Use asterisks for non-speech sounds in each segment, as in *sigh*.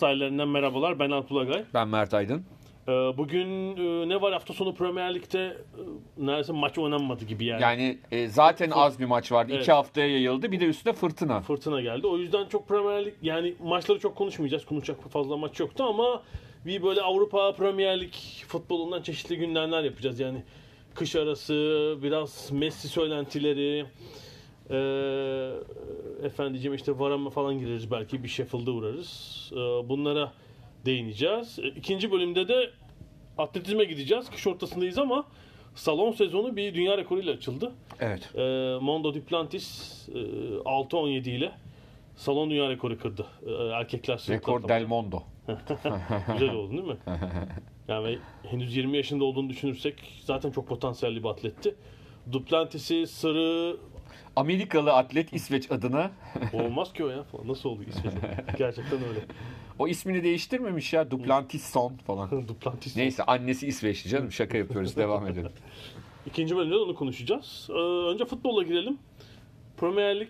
Sahillerinden merhabalar. Ben Alp Ulagay. Ben Mert Aydın. Ee, Bugün e, ne var hafta sonu Premier Lig'de e, neredeyse maç oynanmadı gibi yani. Yani e, zaten az bir maç vardı. Evet. İki haftaya yayıldı. Bir de üstüne fırtına. Fırtına geldi. O yüzden çok Premier Lig yani maçları çok konuşmayacağız. Konuşacak fazla maç yoktu ama bir böyle Avrupa Premier Lig futbolundan çeşitli gündemler yapacağız. Yani kış arası biraz Messi söylentileri e, efendiciğim işte Varane falan gireriz belki bir Sheffield'a uğrarız. E, bunlara değineceğiz. E, İkinci bölümde de atletizme gideceğiz. Kış ortasındayız ama salon sezonu bir dünya rekoruyla açıldı. Evet. E, Mondo Duplantis e, 6-17 ile salon dünya rekoru kırdı. E, erkekler Rekor. Del Mondo. *laughs* Güzel oldu değil mi? *laughs* Yani henüz 20 yaşında olduğunu düşünürsek zaten çok potansiyelli bir atletti. Duplantis'i sarı Amerikalı atlet İsveç adına *laughs* olmaz ki o ya falan. Nasıl oldu İsveç'e? *laughs* Gerçekten öyle. o ismini değiştirmemiş ya. Duplantisson falan. *laughs* Duplantis. Neyse annesi İsveçli canım. Şaka yapıyoruz. Devam edelim. İkinci bölümde de onu konuşacağız. Ee, önce futbolla girelim. Premier Lig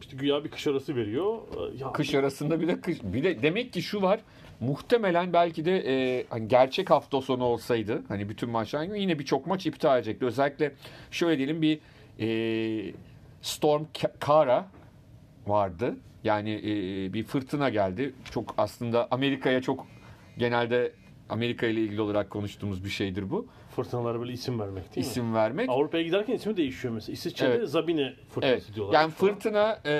işte güya bir kış arası veriyor. Ee, ya, Kış arasında bir de kış. Bir de demek ki şu var. Muhtemelen belki de e, hani gerçek hafta sonu olsaydı hani bütün maçlar yine birçok maç iptal edecekti. Özellikle şöyle diyelim bir e, Storm Ka- Kara vardı. Yani e, bir fırtına geldi. Çok aslında Amerika'ya çok genelde Amerika ile ilgili olarak konuştuğumuz bir şeydir bu. Fırtınalara böyle isim vermek değil mi? İsim vermek. Avrupa'ya giderken ismi değişiyor mesela. İsviçre'de Evet. Zabine fırtınası Evet. diyorlar. Yani fırtına e,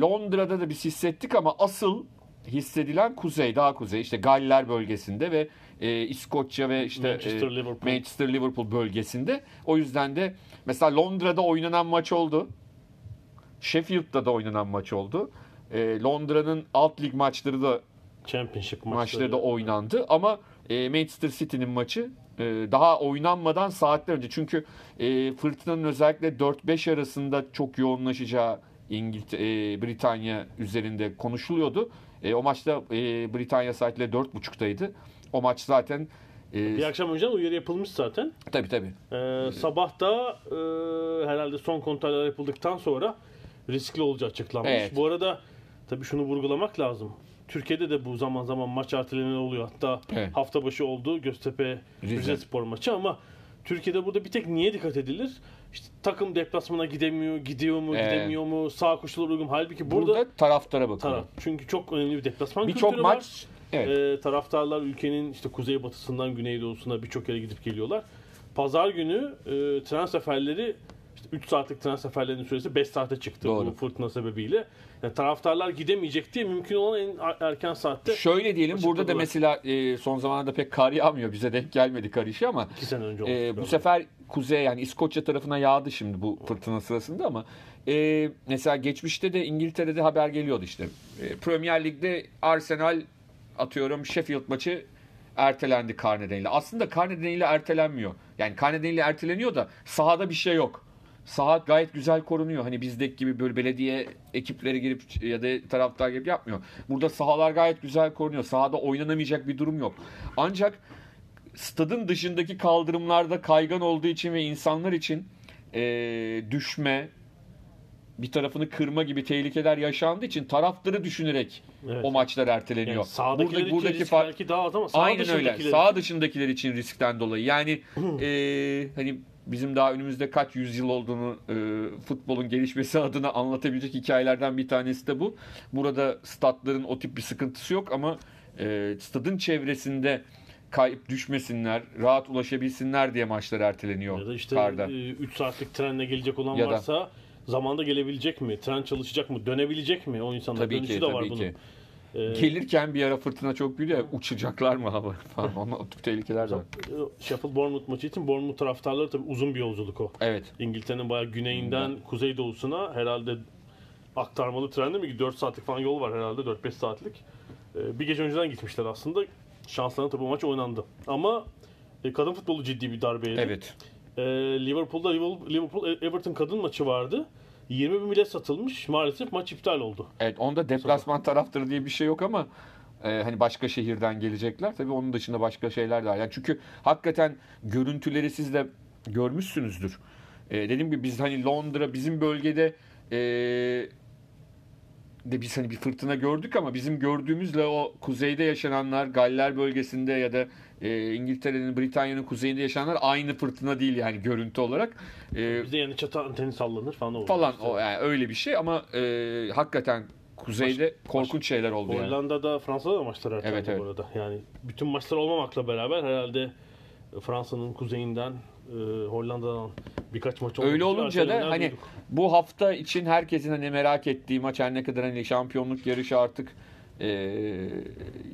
Londra'da da biz hissettik ama asıl hissedilen kuzey, daha kuzey. işte Galler bölgesinde ve e, İskoçya ve işte Manchester, e, Liverpool. Manchester Liverpool bölgesinde. O yüzden de mesela Londra'da oynanan maç oldu. Sheffield'da da oynanan maç oldu. E, Londra'nın alt lig maçları da Championship maçları. maçları da oynandı ama e, Manchester City'nin maçı e, daha oynanmadan saatler önce. Çünkü e, fırtınanın özellikle 4-5 arasında çok yoğunlaşacağı İngiltere, e, Britanya üzerinde konuşuluyordu. E, o maçta e, Britanya saatiyle 4.30'daydı. O maç zaten e, Bir akşam önceden uyarı yapılmış zaten. tabii tabii. Ee, sabah da e, herhalde son kontroller yapıldıktan sonra riskli olacağı açıklanmış. Evet. Bu arada tabii şunu vurgulamak lazım. Türkiye'de de bu zaman zaman maç ertelemeleri oluyor. Hatta Evet. hafta başı oldu Göztepe Rize. Rize Spor maçı ama Türkiye'de burada bir tek niye dikkat edilir? İşte takım deplasmana gidemiyor, gidiyor mu, Evet. gidemiyor mu, sağ koşullar uygun. Halbuki burada, Burada, taraftara bakıyor. taraf. Çünkü çok önemli bir deplasman Birçok kültürü var. maç evet. Ee, taraftarlar ülkenin işte kuzeybatısından güneydoğusuna birçok yere gidip geliyorlar. Pazar günü e, tren seferleri işte 3 saatlik tren seferlerinin süresi 5 saate çıktı Doğru. bu fırtına sebebiyle. Yani taraftarlar gidemeyecek diye mümkün olan en erken saatte Şöyle diyelim burada da mesela e, son zamanlarda pek kar yağmıyor. Bize denk gelmedi kar işi ama 2 sene önce oldu. Ee, bu sefer kuzey yani İskoçya tarafına yağdı şimdi bu fırtına sırasında ama e, mesela geçmişte de İngiltere'de haber geliyordu işte. E, Premier Lig'de Arsenal atıyorum Sheffield maçı ertelendi kar nedeniyle. Aslında kar nedeniyle ertelenmiyor. Yani kar nedeniyle erteleniyor da sahada bir şey yok. Saha gayet güzel korunuyor. Hani bizdeki gibi böyle belediye ekipleri girip ya da taraftar gibi yapmıyor. Burada sahalar gayet güzel korunuyor. Sahada oynanamayacak bir durum yok. Ancak stadın dışındaki kaldırımlarda kaygan olduğu için ve insanlar için eee, düşme, bir tarafını kırma gibi tehlikeler yaşandığı için taraftarı düşünerek Evet. o maçlar erteleniyor. yani sağdakiler Burada- için buradaki risk fark- belki daha az ama sağ Aynen öyle. Sağ için- dışındakiler için riskten dolayı. Yani eee, *clears throat* hani bizim daha önümüzde kaç yüzyıl olduğunu eee, futbolun gelişmesi adına anlatabilecek hikayelerden bir tanesi de bu. Burada statların o tip bir sıkıntısı yok ama eee, stadın çevresinde kayıp düşmesinler, rahat ulaşabilsinler diye maçlar erteleniyor Ya da işte karda. 3 saatlik trenle gelecek olan Ya da- varsa zamanda gelebilecek mi? Tren çalışacak mı? Dönebilecek mi? O insanlar Tabii dönüşü ki, de var tabii bunun. ki. Ee, Gelirken bir ara fırtına çok büyüdü ya uçacaklar mı hava *laughs* falan. Onun o tip tehlikeler de var. Sheffield Bournemouth maçı için Bournemouth taraftarları tabii uzun bir yolculuk o. Evet. İngiltere'nin bayağı güneyinden kuzeydoğusuna herhalde aktarmalı trenle mi 4 saatlik falan yol var herhalde 4-5 saatlik. Ee, bir gece önceden gitmişler aslında. Şanslarına tabii bu maç oynandı. Ama e, kadın futbolu ciddi bir darbe yedi. Evet. Ee, Liverpool'da Liverpool Everton kadın maçı vardı. 20 bin bilet satılmış. Maalesef maç iptal oldu. Evet onda deplasman taraftarı diye bir şey yok ama e, hani başka şehirden gelecekler. Tabii onun dışında başka şeyler de var. Yani çünkü hakikaten görüntüleri siz de görmüşsünüzdür. E, dediğim gibi biz hani Londra bizim bölgede e, de biz hani bir fırtına gördük ama bizim gördüğümüzle o kuzeyde yaşananlar Galler bölgesinde ya da e, İngiltere'nin Britanya'nın kuzeyinde yaşananlar aynı fırtına değil yani görüntü olarak. E, Bizde yani çatı anteni sallanır falan olur. falan İşte. o yani öyle bir şey ama e, hakikaten kuzeyde korkunç şeyler oldu yani. Hollanda'da, Fransa'da da maçlar ertelendi Evet, evet. bu arada. Yani bütün maçlar olmamakla beraber herhalde Fransa'nın kuzeyinden e, Hollanda'dan birkaç maç olmak Öyle olunca da hani duyduk. bu hafta için herkesin hani merak ettiği maç her ne kadar hani şampiyonluk yarışı artık e,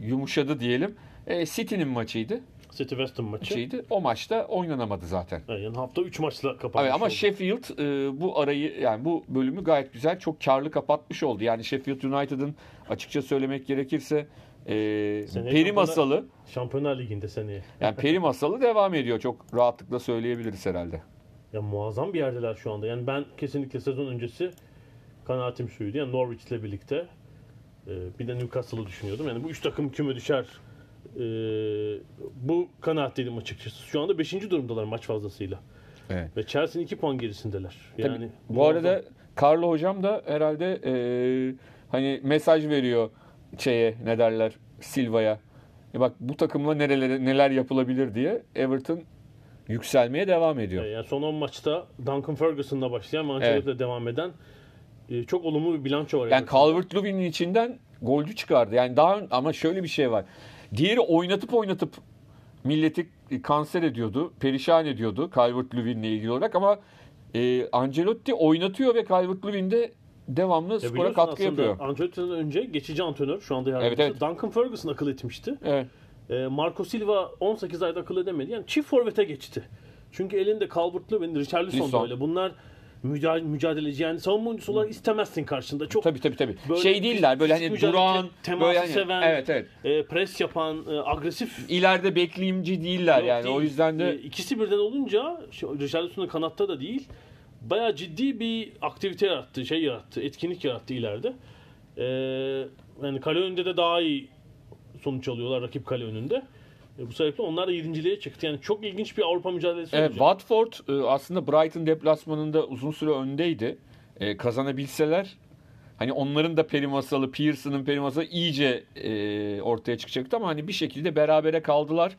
yumuşadı diyelim. E, City'nin maçıydı. City West Ham maçı. Maçıydı. O maçta oynanamadı zaten. Yani hafta 3 maçla kapanmış Evet, ama oldu. Sheffield e, bu arayı yani bu bölümü gayet güzel çok karlı kapatmış oldu. Yani Sheffield United'ın açıkça söylemek gerekirse e, Seneye peri masalı Şampiyonlar Ligi'nde seneye. yani peri masalı devam ediyor. Çok rahatlıkla söyleyebiliriz herhalde. Ya muazzam bir yerdeler şu anda. Yani ben kesinlikle sezon öncesi kanaatim şuydu. Yani Norwich'le birlikte e, bir de Newcastle'ı düşünüyordum. Yani bu üç takım küme düşer. E, bu kanaatteydim açıkçası. Şu anda 5. durumdalar maç fazlasıyla. Evet. Ve Chelsea'nin 2 puan gerisindeler. Tabii, Yani bu muazzam. arada Carlo hocam da herhalde e, hani mesaj veriyor şeye ne derler Silva'ya. E bak bu takımla nerelere neler yapılabilir diye Everton yükselmeye devam ediyor. E, Yani son 10 maçta Duncan Ferguson'la başlayan Manchester'da devam eden e, çok olumlu bir bilanço var. Yani. Calvert-Lewin'in içinden golcü çıkardı. Yani daha ama şöyle bir şey var. Diğeri oynatıp oynatıp milleti kanser ediyordu, perişan ediyordu Calvert-Lewin'le ilgili olarak ama e, Ancelotti oynatıyor ve Calvert-Lewin de devamlı Ya skora katkı aslında yapıyor. Ancelotti'den önce geçici antrenör şu anda yardımcısı. Evet, evet. Duncan Ferguson akıl etmişti. Evet. E, Marco Silva 18 ayda akıl edemedi. Yani çift forvete geçti. Çünkü elinde Calvert-Lewin, Richarlison da Lisson. öyle. Bunlar müca- mücadeleci yani savunma oyuncusu olarak istemezsin karşında. Çok Tabii tabii tabii. Böyle şey değiller böyle hani mücadele, duran teması böyle hani seven, evet evet. e, pres yapan, e, agresif İleride bekleyimci değiller Yok yani. değil. O yüzden E, de ikisi birden olunca şu- Richarlison'un kanatta da değil. Bayağı ciddi bir aktivite yarattı, şey yarattı, etkinlik yarattı ileride. E, yani kale önünde de daha iyi sonuç alıyorlar rakip kale önünde. E, bu sebeple onlar da yedinciliğe çıktı. Yani çok ilginç bir Avrupa mücadelesi Evet, olacak. Watford e, aslında Brighton deplasmanında uzun süre öndeydi. E, kazanabilseler hani onların da peri masalı, Pearson'ın peri masalı iyice e, ortaya çıkacaktı ama hani bir şekilde berabere kaldılar.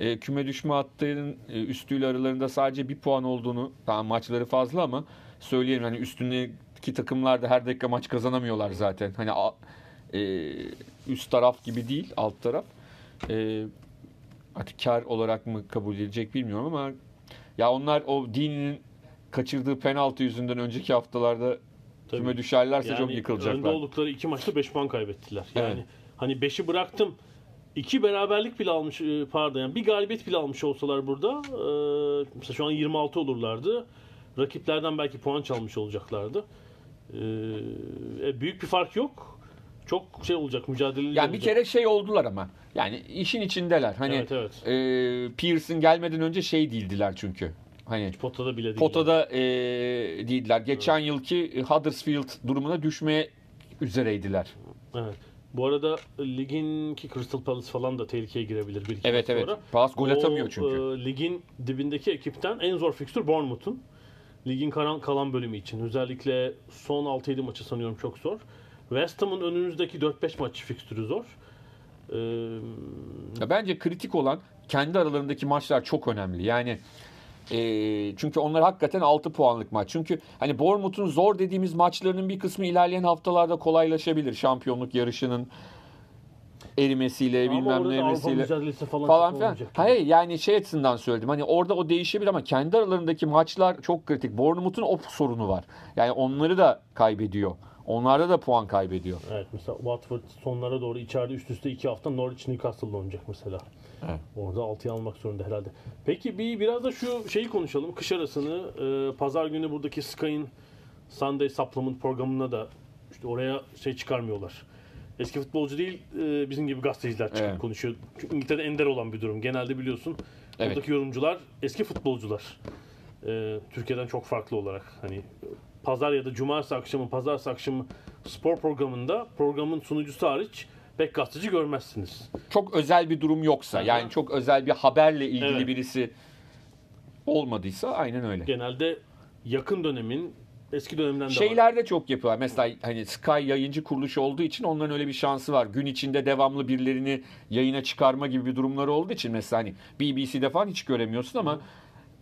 E, küme düşme hattının e, üstüyle aralarında sadece bir puan olduğunu, tamam maçları fazla ama söyleyelim hani üstündeki takımlar da her dakika maç kazanamıyorlar zaten. Hani a- e, üst taraf gibi değil, alt taraf. E, artık kar olarak mı kabul edilecek bilmiyorum ama ya onlar o Dini'nin kaçırdığı penaltı yüzünden önceki haftalarda Tabii. küme düşerlerse Yani çok Önde yıkılacaklar. oldukları iki maçta 5 puan kaybettiler. Yani Evet. hani 5'i bıraktım. iki beraberlik bile almış e, pardon yani bir galibiyet bile almış olsalar burada e, mesela şu an 26 olurlardı. Rakiplerden belki puan çalmış olacaklardı. E, e, büyük bir fark yok. Çok şey olacak mücadeleli Yani bir olacak. kere şey oldular ama. Yani işin içindeler. Hani Evet, evet. e, Pearson gelmeden önce şey değildiler çünkü. Hani potada bile değil. potada e, değildiler. Geçen yılki Huddersfield durumuna düşmeye üzereydiler. Evet. Bu arada ligin ki Crystal Palace falan da tehlikeye girebilir bir iki Evet evet. sonra. Pas gol atamıyor çünkü. e, ligin dibindeki ekipten en zor fikstür Bournemouth'un. Ligin kalan, kalan bölümü için. Özellikle son 6-7 maçı sanıyorum çok zor. West Ham'ın önümüzdeki 4-5 maç fikstürü zor. Ee, Ya bence kritik olan kendi aralarındaki maçlar çok önemli. Yani e, çünkü onlar hakikaten 6 puanlık maç. Çünkü hani Bournemouth'un zor dediğimiz maçlarının bir kısmı ilerleyen haftalarda kolaylaşabilir şampiyonluk yarışının. erimesiyle Ama bilmem ne erimesiyle falan, falan filan. Hayır yani şey açısından söyledim. Hani orada o değişebilir ama kendi aralarındaki maçlar çok kritik. Bournemouth'un o sorunu var. Yani onları da kaybediyor. Onlarda da puan kaybediyor. Evet mesela Watford sonlara doğru içeride üst üste iki hafta Norwich Newcastle'da oynayacak mesela. Evet. Orada 6'yı almak zorunda herhalde. Peki bir biraz da şu şeyi konuşalım. Kış arasını e, pazar günü buradaki Sky'ın Sunday Supplement programına da işte oraya şey çıkarmıyorlar. Eski futbolcu değil e, bizim gibi gazeteciler çıkıp Evet. konuşuyor. Çünkü İngiltere'de ender olan bir durum. Genelde biliyorsun Evet. buradaki yorumcular eski futbolcular. E, Türkiye'den çok farklı olarak hani pazar ya da cumartesi akşamı, pazartesi akşamı spor programında programın sunucusu hariç pek gazeteci görmezsiniz. Çok özel bir durum yoksa Aha. yani çok özel bir haberle ilgili Evet. birisi olmadıysa aynen öyle. Genelde yakın dönemin eski dönemden de var. Şeyler de çok yapıyorlar. Mesela hani Sky yayıncı kuruluş olduğu için onların öyle bir şansı var. Gün içinde devamlı birilerini yayına çıkarma gibi bir durumları olduğu için mesela hani BBC'de falan hiç göremiyorsun ama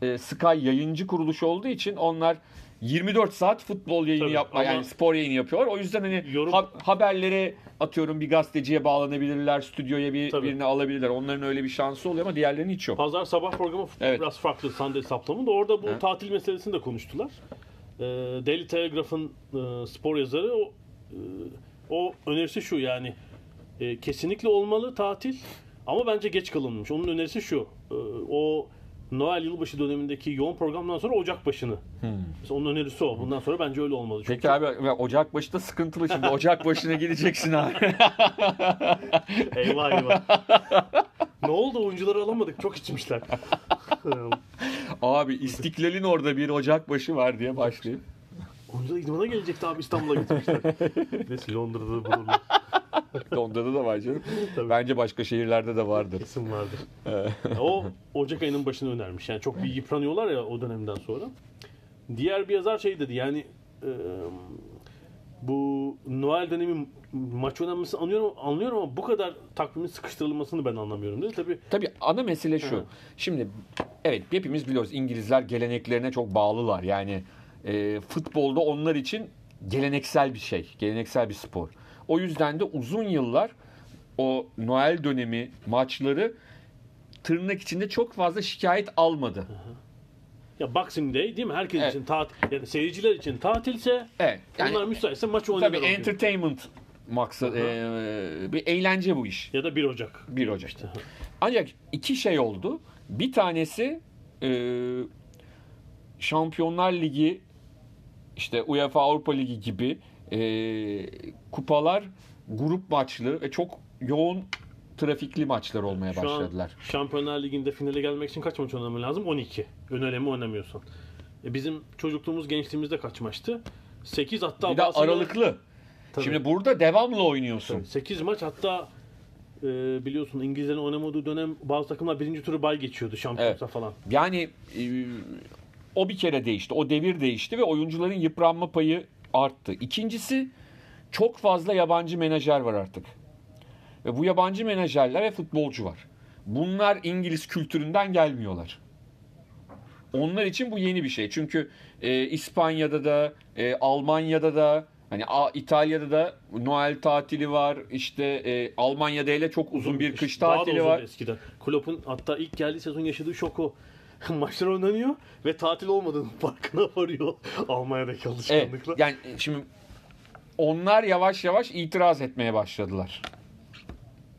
e, Sky yayıncı kuruluş olduğu için onlar 24 saat futbol yayını Tabii, yapma ama- yani spor yayını yapıyorlar. O yüzden hani Yorum- ha- haberlere atıyorum bir gazeteciye bağlanabilirler, stüdyoya bir Tabii. birini alabilirler. Onların öyle bir şansı oluyor ama diğerlerinin hiç yok. Pazar sabah programı Evet. biraz farklı Sunday Supplement. Orada bu Hı. tatil meselesini de konuştular. Ee, Daily Telegraph'ın e, spor yazarı o, e, o önerisi şu yani e, kesinlikle olmalı tatil ama bence geç kalınmış. Onun önerisi şu. e, o Noel yılbaşı dönemindeki yoğun programdan sonra Ocak başını. Mesela onun önerisi o. Bundan sonra bence öyle olmalı. Çünkü Peki abi Ocak başı da sıkıntılı şimdi. *laughs* Ocak başına gideceksin abi. *laughs* Eyvah eyvah. *laughs* ne oldu oyuncuları alamadık. Çok içmişler. Abi İstiklal'in orada bir Ocak başı var diye başlayıp. Oyuncular idmana gelecekti abi İstanbul'a getirmişler. Neyse Londra'da da bulurlar. *laughs* Londra'da da var canım. Tabii. Bence başka şehirlerde de vardır. Kesin vardır. *laughs* O Ocak ayının başını önermiş. Yani çok bir yıpranıyorlar ya o dönemden sonra. Diğer bir yazar şey dedi yani e, bu Noel dönemi maç oynanması anlıyorum, anlıyorum ama bu kadar takvimin sıkıştırılmasını ben anlamıyorum dedi. Tabii Tabii ana mesele şu. Hı. Şimdi evet hepimiz biliyoruz İngilizler geleneklerine çok bağlılar. Yani e, futbolda onlar için geleneksel bir şey. Geleneksel bir spor. O yüzden de uzun yıllar o Noel dönemi maçları tırnak içinde çok fazla şikayet almadı. ya Boxing Day değil mi? Herkes Evet. için tatil, yani seyirciler için tatilse Evet. Yani onlar müsaitse maç oynanır. tabii o gün. entertainment maksadı e, bir eğlence bu iş. Ya da 1 Ocak. 1 Ocak. Ancak iki şey oldu. Bir tanesi e, Şampiyonlar Ligi işte UEFA Avrupa Ligi gibi e, kupalar grup maçlı ve çok yoğun trafikli maçlar olmaya Şu an başladılar. Şampiyonlar Ligi'nde finale gelmek için kaç maç oynaman lazım? 12. Ön eleme oynamıyorsan. E bizim çocukluğumuz, gençliğimizde kaç maçtı? 8 hatta Bir de aralıklı. Tabii. Şimdi burada devamlı oynuyorsun. 8 maç hatta e, biliyorsun İngilizlerin oynamadığı dönem bazı takımlar birinci turu bay geçiyordu şampiyonsa falan. Yani e, o bir kere değişti. O devir değişti ve oyuncuların yıpranma payı arttı. İkincisi çok fazla yabancı menajer var artık. Ve bu yabancı menajerler ve futbolcu var. Bunlar İngiliz kültüründen gelmiyorlar. Onlar için bu yeni bir şey. Çünkü e, İspanya'da da, e, Almanya'da da, hani A- İtalya'da da Noel tatili var. İşte e, Almanya'da hele çok uzun bir kış Daha da tatili uzun var. eskiden. Klopp'un hatta ilk geldiği sezon yaşadığı şok o. *laughs* Maçlar oynanıyor ve tatil olmadığının *laughs* farkına varıyor Almanya'daki Evet, alışkanlıkla. yani şimdi onlar yavaş yavaş itiraz etmeye başladılar.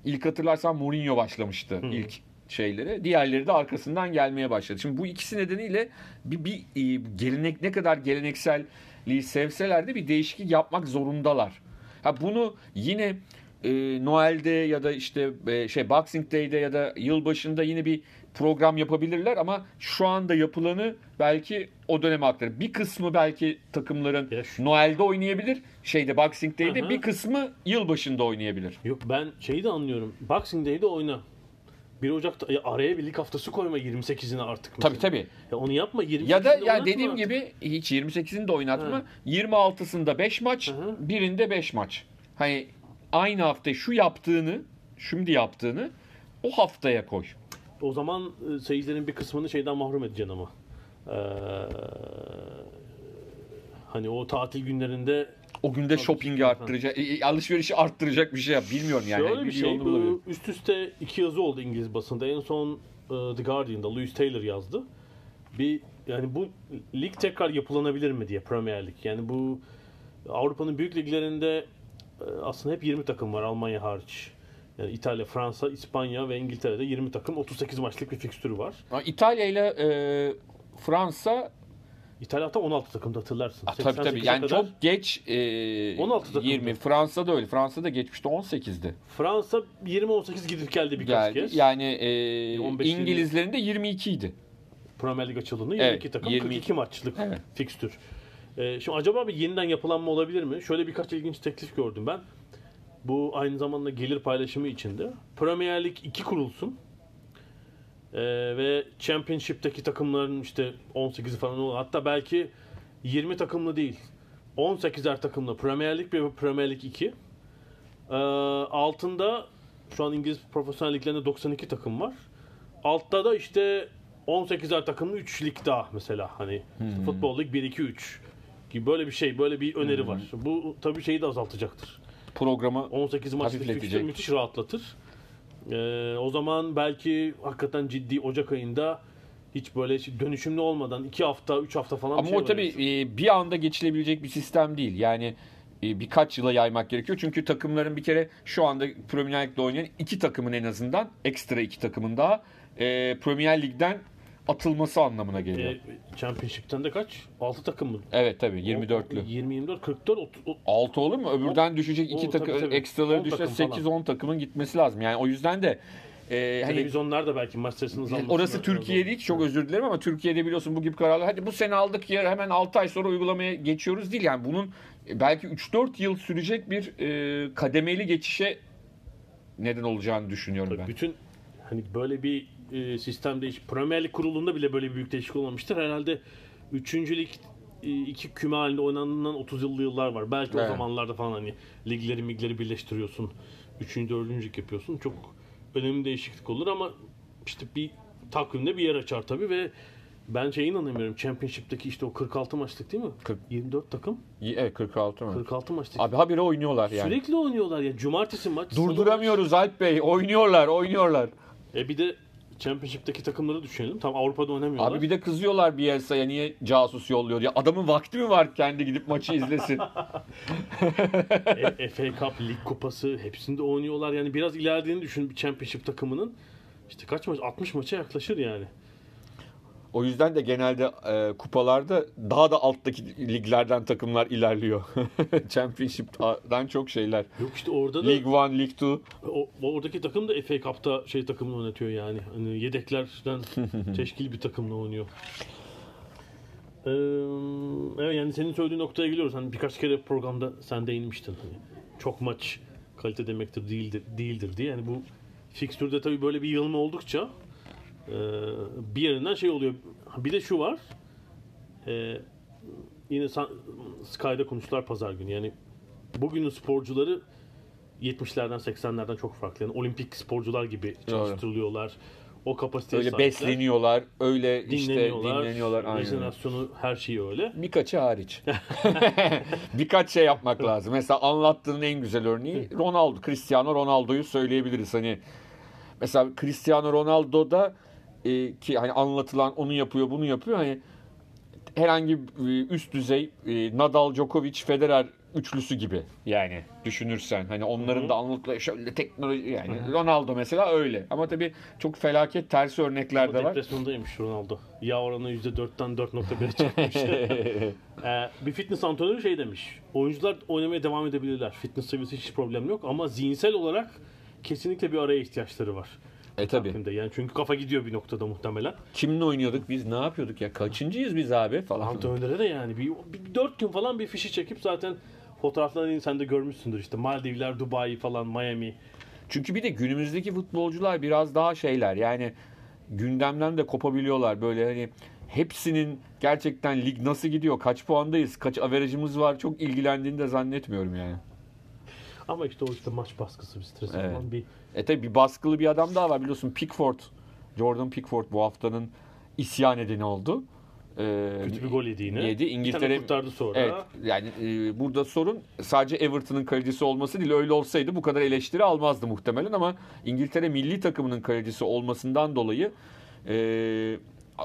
İlk hatırlarsan Mourinho başlamıştı ilk şeyleri. Diğerleri de arkasından gelmeye başladı. Şimdi bu ikisi nedeniyle bir, bir e, gelenek ne kadar gelenekselliği sevseler de bir değişiklik yapmak zorundalar. Ha bunu yine e, Noel'de ya da işte e, şey Boxing Day'de ya da yılbaşında yine bir program yapabilirler ama şu anda yapılanı belki o döneme aktarır. Bir kısmı belki takımların şu- Noel'de oynayabilir. Şeyde Boxing Day'de Aha. bir kısmı yılbaşında oynayabilir. Yok ben şeyi de anlıyorum. Boxing Day'de oyna. 1 Ocak'ta ya araya bir lig haftası koyma 28'ine artık. Tabii mesela. tabii. Ya onu yapma 28'inde Ya da yani dediğim artık. gibi hiç 28'ini de oynatma. Ha. 26'sında 5 maç, Hı. birinde 5 maç. Hani aynı hafta şu yaptığını, şimdi yaptığını o haftaya koy. O zaman e, seyircilerin bir kısmını şeyden mahrum edeceksin ama. Ee, hani o tatil günlerinde o günde shopping'i arttıracak, e, e, alışverişi arttıracak bir şey yap. Bilmiyorum yani. Şöyle bir şey, yolunu bulabilir. bu üst üste iki yazı oldu İngiliz basında. En son e, The Guardian'da Louis Taylor yazdı. Bir yani bu lig tekrar yapılanabilir mi diye Premier Lig. Yani bu Avrupa'nın büyük liglerinde aslında hep 20 takım var Almanya hariç. Yani İtalya, Fransa, İspanya ve İngiltere'de 20 takım 38 maçlık bir fikstürü var. İtalya ile e, Fransa İtalya hatta 16 takımda hatırlarsın. Ah, tabii tabii 88'e yani kadar çok geç e, 16 takımda. 20 Fransa'da öyle. Fransa'da geçmişte 18'di. Fransa 20-18 gidip geldi birkaç Geldi. kez. Yani e, 15 İngilizlerin de 22 idi. Premier Lig açıldığında Evet, 22 takım 22. 42 maçlık Evet. fikstür. Ee, şimdi acaba bir yeniden yapılanma olabilir mi? Şöyle birkaç ilginç teklif gördüm ben. Bu aynı zamanda gelir paylaşımı içinde. Premier Lig 2 kurulsun. Ee, ve Championship'teki takımların işte 18'i falan olur. Hatta belki 20 takımlı değil. 18'er takımlı Premier Lig ve Premier Lig 2. Ee, altında şu an İngiliz profesyonel liglerinde 92 takım var. Altta da işte 18'er takımlı 3 lig daha mesela hani işte futbol lig 1 2 3 gibi böyle bir şey, böyle bir öneri var. Bu tabii şeyi de azaltacaktır. Programı 18 maçlık fikstür müthiş rahatlatır. Ee, o zaman belki hakikaten ciddi Ocak ayında hiç böyle dönüşümlü olmadan 2 hafta, 3 hafta falan Ama şey o tabii e, bir anda geçilebilecek bir sistem değil. Yani e, birkaç yıla yaymak gerekiyor. Çünkü takımların bir kere şu anda Premier Lig'de oynayan iki takımın en azından ekstra iki takımın daha e, Premier Lig'den atılması anlamına geliyor. Ee, Championship'ten de kaç? 6 takım mı? evet tabii 24'lü. 20 24 44 30, 6 olur mu? Öbürden düşecek iki O, takım tabii, tabii. ekstraları 10 düşse takım falan. 8-10 takımın gitmesi lazım. Yani o yüzden de e, hani televizyonlar da belki maç sayısını Orası Türkiye değil. Çok özür dilerim ama Türkiye'de biliyorsun bu gibi kararlar. Hadi bu sene aldık ya hemen 6 ay sonra uygulamaya geçiyoruz değil. Yani bunun e, belki 3-4 yıl sürecek bir e, kademeli geçişe neden olacağını düşünüyorum Tabii ben. Bütün hani böyle bir e, sistem değiş Premier Lig kurulunda bile böyle bir büyük değişiklik olmamıştır. Herhalde 3. lig e, iki küme halinde oynanılan 30 yıllı yıllar var. Belki Evet. o zamanlarda falan hani ligleri migleri birleştiriyorsun. 3. 4. lig yapıyorsun. Çok önemli değişiklik olur ama işte bir takvimde bir yer açar tabii ve ben şeye inanamıyorum. Championship'teki işte o 46 maçlık değil mi? Kırk- 24 takım. Evet 46 mı? 46 maçlık. Abi habire oynuyorlar yani. Sürekli oynuyorlar ya. Cumartesi maç. salı maç. Durduramıyoruz Alp Bey. Oynuyorlar, oynuyorlar. E bir de Championship'teki takımları düşünelim. Tam Avrupa'da oynamıyorlar. Abi bir de kızıyorlar Bielsa'ya niye casus yolluyor diye. Adamın vakti mi var kendi gidip maçı izlesin? *laughs* *laughs* E, FA Cup, Lig Kupası hepsinde oynuyorlar. Yani biraz ilerlediğini düşün bir Championship takımının. İşte kaç maç? 60 maça yaklaşır yani. O yüzden de genelde e, kupalarda daha da alttaki liglerden takımlar ilerliyor. *laughs* Championship'dan çok şeyler. Yok işte orada da League 1, League 2. o, oradaki takım da FA Cup'ta şey takımını oynatıyor yani. Hani yedeklerden *laughs* teşkil bir takımla oynuyor. Ee, evet yani senin söylediğin noktaya geliyoruz. Hani birkaç kere programda sen değinmiştin. Hani çok maç kalite demektir değildir değildir diye. Yani bu fikstürde tabii böyle bir yığılma oldukça e, bir yerinden şey oluyor. Bir de şu var. E, yine Sky'da konuştular pazar günü. Yani bugünün sporcuları 70'lerden 80'lerden çok farklı. Yani olimpik sporcular gibi çalıştırılıyorlar. O kapasiteye Öyle sahipler. besleniyorlar, öyle işte dinleniyorlar. dinleniyorlar. Rejenerasyonu her şeyi öyle. Birkaçı hariç. *laughs* Birkaç şey yapmak lazım. Mesela anlattığın en güzel örneği Ronaldo, Cristiano Ronaldo'yu söyleyebiliriz. Hani mesela Cristiano Ronaldo da e, ki hani anlatılan onu yapıyor, bunu yapıyor. Hani herhangi bir üst düzey e, Nadal, Djokovic, Federer üçlüsü gibi yani düşünürsen hani onların da anlatılan şöyle teknoloji yani Ronaldo mesela öyle ama tabii çok felaket tersi örnekler de var. Depresyondaymış Ronaldo. Yağ oranı %4'ten 4.1'e çıkmış. Ee, bir fitness antrenörü şey demiş. Oyuncular oynamaya devam edebilirler. Fitness seviyesi hiç problem yok ama zihinsel olarak kesinlikle bir araya ihtiyaçları var. E. Takvimde. Yani çünkü kafa gidiyor bir noktada muhtemelen. Kimle oynuyorduk biz? Ne yapıyorduk ya? Kaçıncıyız biz abi falan. Antrenörlere de yani bir, bir 4 gün falan bir fişi çekip zaten fotoğraflarını sen de görmüşsündür işte Maldivler, Dubai falan, Miami. Çünkü bir de günümüzdeki futbolcular biraz daha şeyler. Yani gündemden de kopabiliyorlar. Böyle hani hepsinin gerçekten lig nasıl gidiyor? Kaç puandayız? Kaç averajımız var? Çok ilgilendiğini de zannetmiyorum yani. Ama işte o işte maç baskısı bir stres Evet. falan bir E tabi bir baskılı bir adam daha var biliyorsun Pickford. Jordan Pickford bu haftanın isyan edeni oldu. e, Kötü bir gol yedi yine. Yedi. İngiltere kurtardı sonra. Evet. Yani e, burada sorun sadece Everton'ın kalecisi olması değil. Öyle olsaydı bu kadar eleştiri almazdı muhtemelen ama İngiltere milli takımının kalecisi olmasından dolayı e,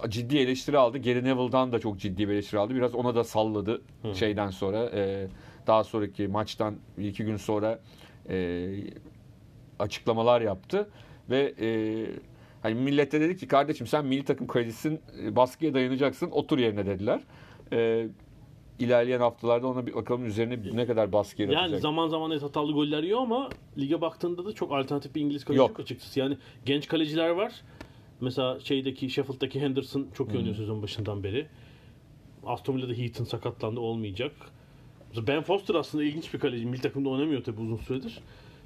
ciddi eleştiri aldı. Gary Neville'dan da çok ciddi bir eleştiri aldı. Biraz ona da salladı şeyden sonra. e, daha sonraki maçtan iki gün sonra e, açıklamalar yaptı ve e, hani millete dedi ki kardeşim sen milli takım kalecisin e, baskıya dayanacaksın otur yerine dediler. E, ilerleyen haftalarda ona bir bakalım üzerine ne kadar baskı yaratacak. Yani zaman zaman evet hatalı goller yiyor ama lige baktığında da çok alternatif bir İngiliz kaleci Yok. yok açıkçası. Yani genç kaleciler var. Mesela şeydeki Sheffield'daki Henderson çok iyi oynuyor sezon başından beri. Aston Villa'da Heaton sakatlandı olmayacak. Ben Foster aslında ilginç bir kaleci. Milli takımda oynamıyor tabii uzun süredir.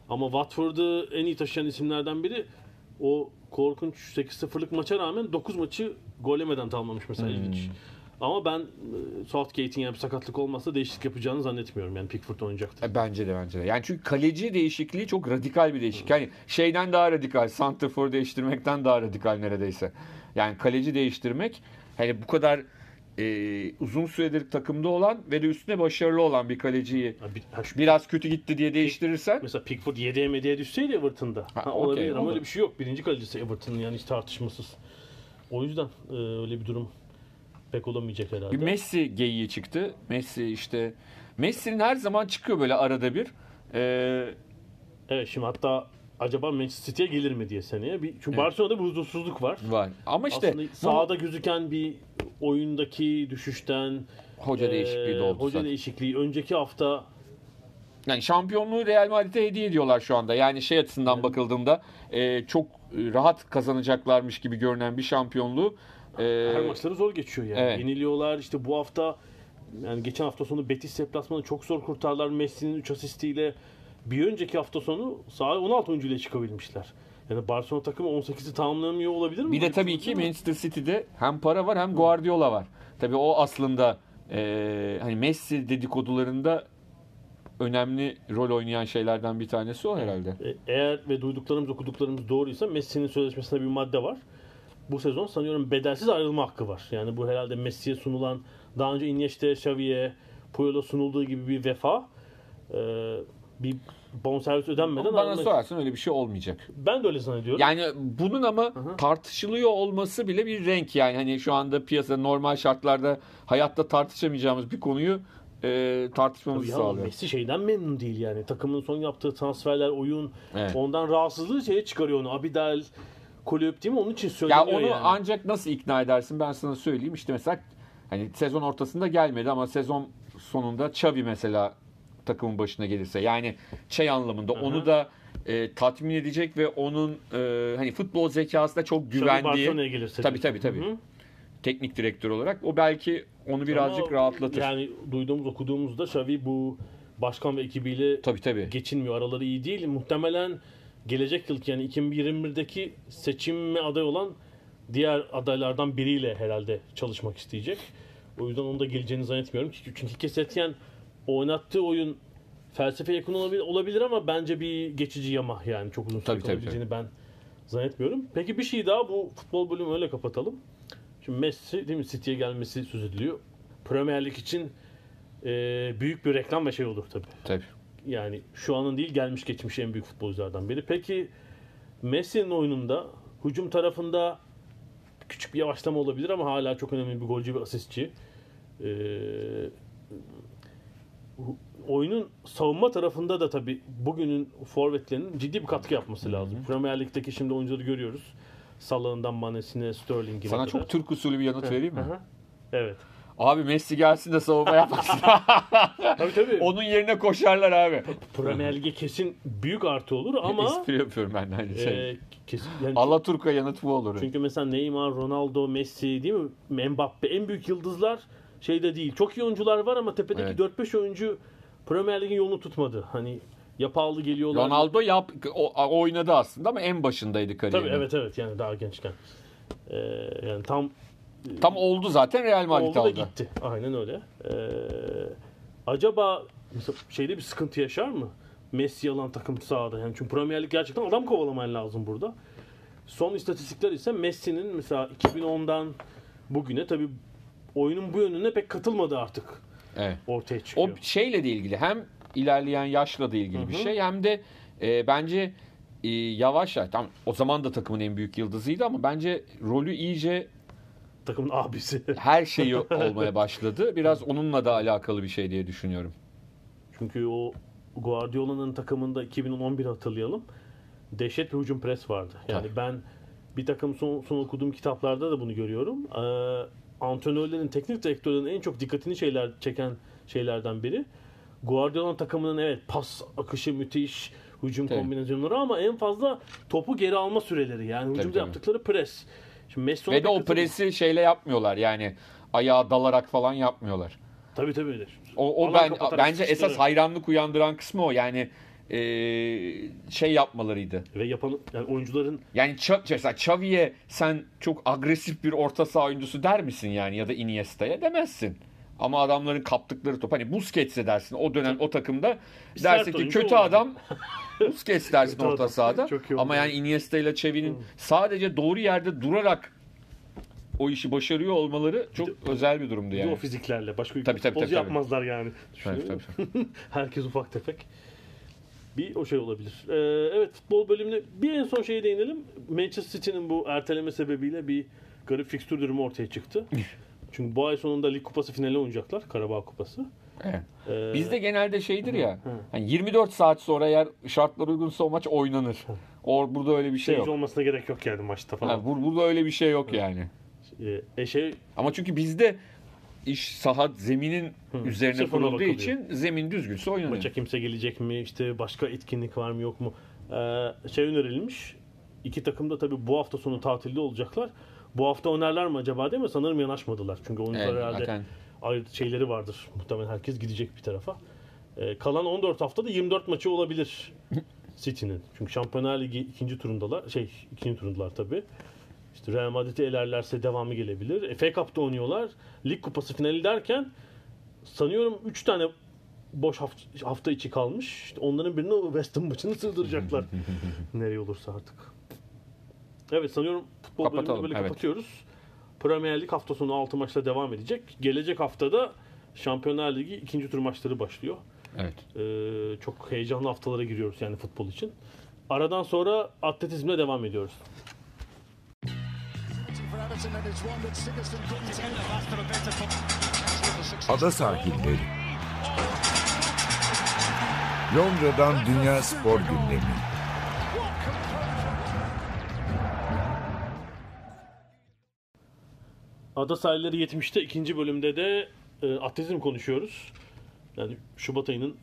Ama Watford'u en iyi taşıyan isimlerden biri. O korkunç 8-0'lık maça rağmen 9 maçı gol yemeden tamamlamış mesela ilginç. Ama ben e, Southgate'in yani sakatlık olmazsa değişiklik yapacağını zannetmiyorum. Yani Pickford oynayacaktır. E, Bence de bence de. Yani çünkü kaleci değişikliği çok radikal bir değişiklik. Yani şeyden daha radikal, santrfor değiştirmekten daha radikal neredeyse. Yani kaleci değiştirmek hani bu kadar e, uzun süredir takımda olan ve de üstüne başarılı olan bir kaleciyi biraz kötü gitti diye değiştirirsen Mesela Pickford 7'ye medyaya düşseydi Everton'da. Ha, Ha, olabilir ama olur. öyle bir şey yok. Birinci kalecisi Everton'ın yani hiç tartışmasız. O yüzden e, öyle bir durum pek olamayacak herhalde. bir Messi geyiği çıktı. Messi işte Messi'nin her zaman çıkıyor böyle arada bir. E, Evet şimdi hatta acaba Manchester City'ye gelir mi diye seneye. Bir, çünkü Barcelona'da bir huzursuzluk var. var. Ama işte Aslında sahada gözüken bir oyundaki düşüşten hoca e, değişikliği de oldu. Hoca zaten. değişikliği. Önceki hafta Yani şampiyonluğu Real Madrid'e hediye ediyorlar şu anda. Yani şey açısından bakıldığında e, çok rahat kazanacaklarmış gibi görünen bir şampiyonluğu e, her maçları zor geçiyor yani. evet. Yeniliyorlar. İşte bu hafta yani geçen hafta sonu Betis deplasmanı çok zor kurtardılar Messi'nin 3 asistiyle. Bir önceki hafta sonu sahaya 16 oyuncuyla çıkabilmişler. Yani Barcelona takımı 18'i tamamlamıyor olabilir mi? bir de tabii ki Manchester City'de hem para var hem Guardiola var. Tabii o aslında e, hani Messi dedikodularında önemli rol oynayan şeylerden bir tanesi o herhalde. E, Eğer ve duyduklarımız okuduklarımız doğruysa Messi'nin sözleşmesinde bir madde var. Bu sezon sanıyorum bedelsiz ayrılma hakkı var. Yani bu herhalde Messi'ye sunulan daha önce Iniesta, Xavi'ye, Puyol'a sunulduğu gibi bir vefa. E, bir bonservis ödenmeden Ama bana ayrılma- sorarsan öyle bir şey olmayacak. Ben de öyle zannediyorum. Yani bunun ama tartışılıyor olması bile bir renk yani. Hani şu anda piyasada normal şartlarda hayatta tartışamayacağımız bir konuyu e, tartışmamızı Ya sağlıyor. Messi şeyden memnun değil yani. Takımın son yaptığı transferler, oyun Evet. ondan rahatsızlığı şeye çıkarıyor onu. Abidal, kulüp değil mi? Onun için Ya söyleniyor onu yani. ancak nasıl ikna edersin ben sana söyleyeyim. İşte mesela hani sezon ortasında gelmedi ama sezon sonunda Xavi mesela takımın başına gelirse yani şey anlamında onu da e, tatmin edecek ve onun e, hani futbol zekasına çok güvendiği gelirse. tabii tabii. Teknik direktör olarak o belki onu birazcık Ama rahatlatır. Yani duyduğumuz okuduğumuzda Xavi bu başkan ve ekibiyle tabii tabii. geçinmiyor. Araları iyi değil. Muhtemelen gelecek yılki yani 2021'deki seçime aday olan diğer adaylardan biriyle herhalde çalışmak isteyecek. O yüzden onu da geleceğini zannetmiyorum. Çünkü, çünkü Kesetyen oynattığı oyun felsefe yakın olabilir, olabilir ama bence bir geçici yama yani çok uzun süre kalabileceğini ben zannetmiyorum. Peki bir şey daha bu futbol bölümü öyle kapatalım. Şimdi Messi değil mi City'ye gelmesi söz ediliyor. Premier Lig için e, büyük bir reklam ve şey olur tabii. Tabii. Yani şu anın değil gelmiş geçmiş en büyük futbolculardan biri. Peki Messi'nin oyununda hücum tarafında küçük bir yavaşlama olabilir ama hala çok önemli bir golcü bir asistçi. Ee, oyunun savunma tarafında da tabii bugünün forvetlerinin ciddi bir katkı yapması lazım. Premier Lig'deki şimdi oyuncuları görüyoruz. Salah'ından Mane'sine, Sterling'ine Sana kadar. çok Türk usulü bir yanıt vereyim mi? Evet. Abi Messi gelsin de savunma yapmasın. *laughs* Tabii tabii. Onun yerine koşarlar abi. Premier Lig'e kesin büyük artı olur ama Espri yapıyorum ben de şey. e, kesin yani Alaturka yanıt bu olur. Çünkü mesela Neymar, Ronaldo, Messi değil mi? Mbappe en büyük yıldızlar şeyde değil. Çok iyi oyuncular var ama tepedeki Evet. 4-5 oyuncu Premier Lig'in yolunu tutmadı. Hani ya pahalı geliyorlar. Ronaldo yap o, oynadı aslında ama en başındaydı kariyerinin. Tabii evet evet yani daha gençken. Ee, yani tam Tam oldu zaten Real Madrid oldu da aldı. gitti. Aynen öyle. Ee, acaba şeyde bir sıkıntı yaşar mı? Messi alan takım sahada. Yani çünkü Premier Lig gerçekten adam kovalaman lazım burada. Son istatistikler ise Messi'nin mesela 2010'dan bugüne tabi oyunun bu yönüne pek katılmadı artık Evet. ortaya çıkıyor. O şeyle de ilgili hem ilerleyen yaşla da ilgili bir şey hem de e, bence e, yavaş yavaş tam o zaman da takımın en büyük yıldızıydı ama bence rolü iyice Takımın abisi. her şeyi *laughs* olmaya başladı. Biraz onunla da alakalı bir şey diye düşünüyorum. Çünkü o Guardiola'nın takımında 2011 hatırlayalım. Dehşet bir hücum pres vardı. Yani Tabii. ben bir takım son, son okuduğum kitaplarda da bunu görüyorum. Ee, antrenörlerin, teknik direktörlerin en çok dikkatini şeyler çeken şeylerden biri. Guardiola'nın takımının evet pas akışı müthiş, hücum Tabii. kombinasyonları ama en fazla topu geri alma süreleri. Yani hücumda tabii. yaptıkları pres. Şimdi Messi Ve de o presi şeyle yapmıyorlar yani ayağa dalarak falan yapmıyorlar. Tabii tabii. O, o Alan ben bence esas hayranlık uyandıran kısmı o yani e, şey yapmalarıydı. Ve yapan yani oyuncuların Yani Ça- mesela Xavi'ye sen çok agresif bir orta saha oyuncusu der misin yani ya da Iniesta'ya demezsin. Ama adamların kaptıkları top hani Busquets'e dersin o dönem o takımda dersin ki kötü olmadı. adam *laughs* Busquets dersin orta sahada. Ama yani Iniesta ile Xavi'nin sadece doğru yerde durarak o işi başarıyor olmaları çok özel bir durumdu Bir de yani. o fiziklerle başka bir Tabii, tabii, tabii, tabii. yapmazlar yani. Tabii, Düşünüyor tabii, musun? *laughs* Herkes ufak tefek. Bir o şey olabilir. Ee, evet futbol bölümüne bir en son şeye değinelim. Manchester City'nin bu erteleme sebebiyle bir garip fikstür durumu ortaya çıktı. *laughs* Çünkü bu ay sonunda Lig Kupası finali oynayacaklar. Karabağ Kupası. Evet. Ee, Bizde genelde şeydir ya. Hani 24 saat sonra eğer şartlar uygunsa o maç oynanır. Or burada öyle bir şey seyirci yok. olmasına gerek yok yani maçta falan. Ha, bur- burada öyle bir şey yok yani. Ee, e şey Ama çünkü bizde iş saha zeminin üzerine sırf kurulduğu bakılıyor. için zemin düzgünse oynanıyor. Maça kimse gelecek mi? İşte başka etkinlik var mı yok mu? Ee, şey önerilmiş. İki takım da tabii bu hafta sonu tatilde olacaklar. Bu hafta oynarlar mı acaba değil mi? Sanırım yanaşmadılar. Çünkü oyuncular Evet, herhalde zaten. ayrı şeyleri vardır. Muhtemelen herkes gidecek bir tarafa. Ee, kalan 14 haftada 24 maçı olabilir *laughs* City'nin. Çünkü Şampiyonlar Ligi ikinci turundalar. Şey ikinci turundalar tabii. İşte Real Madrid'i elerlerse devamı gelebilir. FA Cup'ta oynuyorlar. Lig kupası finali derken sanıyorum 3 tane boş hafta, hafta içi kalmış. İşte onların birini West Ham maçını sığdıracaklar. *laughs* Nereye olursa artık. Evet sanıyorum futbol bölümünü Kapatalım, böyle evet. kapatıyoruz. Premier Lig hafta sonu 6 maçla devam edecek. Gelecek haftada Şampiyonlar Ligi ikinci tur maçları başlıyor. Evet. Ee, çok heyecanlı haftalara giriyoruz yani futbol için. Aradan sonra atletizmle devam ediyoruz. Ada sahilleri. Londra'dan Dünya Spor Gündemi. Ada sahilleri 70'te ikinci bölümde de e, atletizm konuşuyoruz. Yani Şubat ayının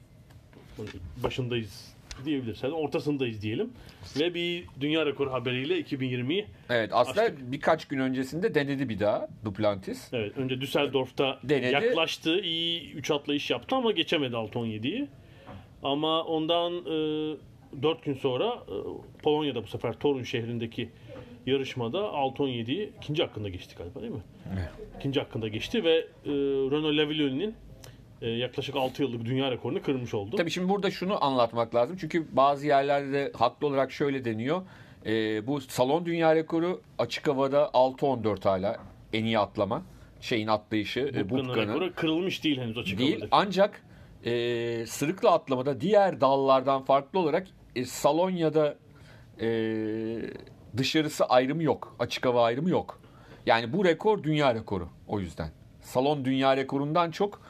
başındayız diyebiliriz. Yani ortasındayız diyelim. Ve bir dünya rekoru haberiyle 2020'yi Evet aslında Açtık. birkaç gün öncesinde denedi bir daha Duplantis. evet önce Düsseldorf'ta Denedi. yaklaştı. iyi 3 atlayış yaptı ama geçemedi 6-17'yi. Ama ondan e, 4 gün sonra e, Polonya'da bu sefer Torun şehrindeki yarışmada 6-17'yi ikinci hakkında geçti galiba değil mi? Evet. İkinci hakkında geçti ve e, Renault Lavillon'in yaklaşık 6 yıllık dünya rekorunu kırmış oldu. Tabii şimdi burada şunu anlatmak lazım. Çünkü bazı yerlerde de haklı olarak şöyle deniyor. Ee, bu salon dünya rekoru açık havada 6-14 hala en iyi atlama. Şeyin atlayışı, e, Bubka'nın Bubka'nın. rekoru kırılmış değil henüz açık Değil. havada. Ancak e, sırıkla atlamada diğer dallardan farklı olarak e, salon ya da e, dışarısı ayrımı yok. Açık hava ayrımı yok. Yani bu rekor dünya rekoru o yüzden. Salon dünya rekorundan çok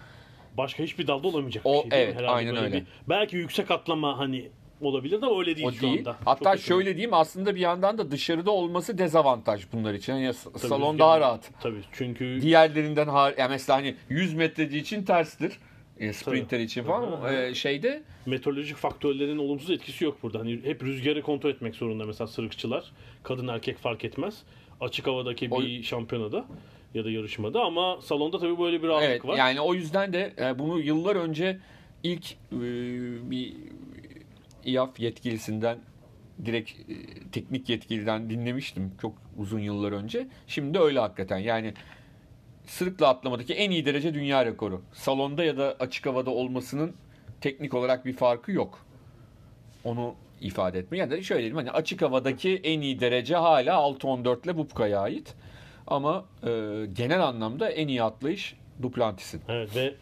Başka hiçbir dalda olamayacak O- bir şey evet, Herhalde aynen öyle. bir- belki yüksek atlama hani olabilir de öyle değil o şu değil. anda. Hatta Çok şöyle diyeyim aslında bir yandan da dışarıda olması dezavantaj bunlar için. Yani Tabii salon rüzgar- daha rahat. Tabii çünkü Diğerlerinden har yani mesela hani 100 metreci için terstir. E, sprinter için falan Aha. e, şeyde meteorolojik faktörlerin olumsuz etkisi yok burada. Hani hep rüzgarı kontrol etmek zorunda mesela sırıkçılar. Kadın erkek fark etmez. Açık havadaki O- bir şampiyonada ya da yarışmada ama salonda tabii böyle bir rahatlık Evet var. yani o yüzden de e, bunu yıllar önce ilk e, bir İAF yetkilisinden direkt e, teknik yetkiliden dinlemiştim çok uzun yıllar önce. Şimdi öyle hakikaten yani sırıkla atlamadaki en iyi derece dünya rekoru. Salonda ya da açık havada olmasının teknik olarak bir farkı yok. Onu ifade etme. Yani şöyle diyeyim hani açık havadaki en iyi derece hala 6-14 ile Bubka'ya ait. Ama e, genel anlamda en iyi atlayış Duplantis'in. Evet ve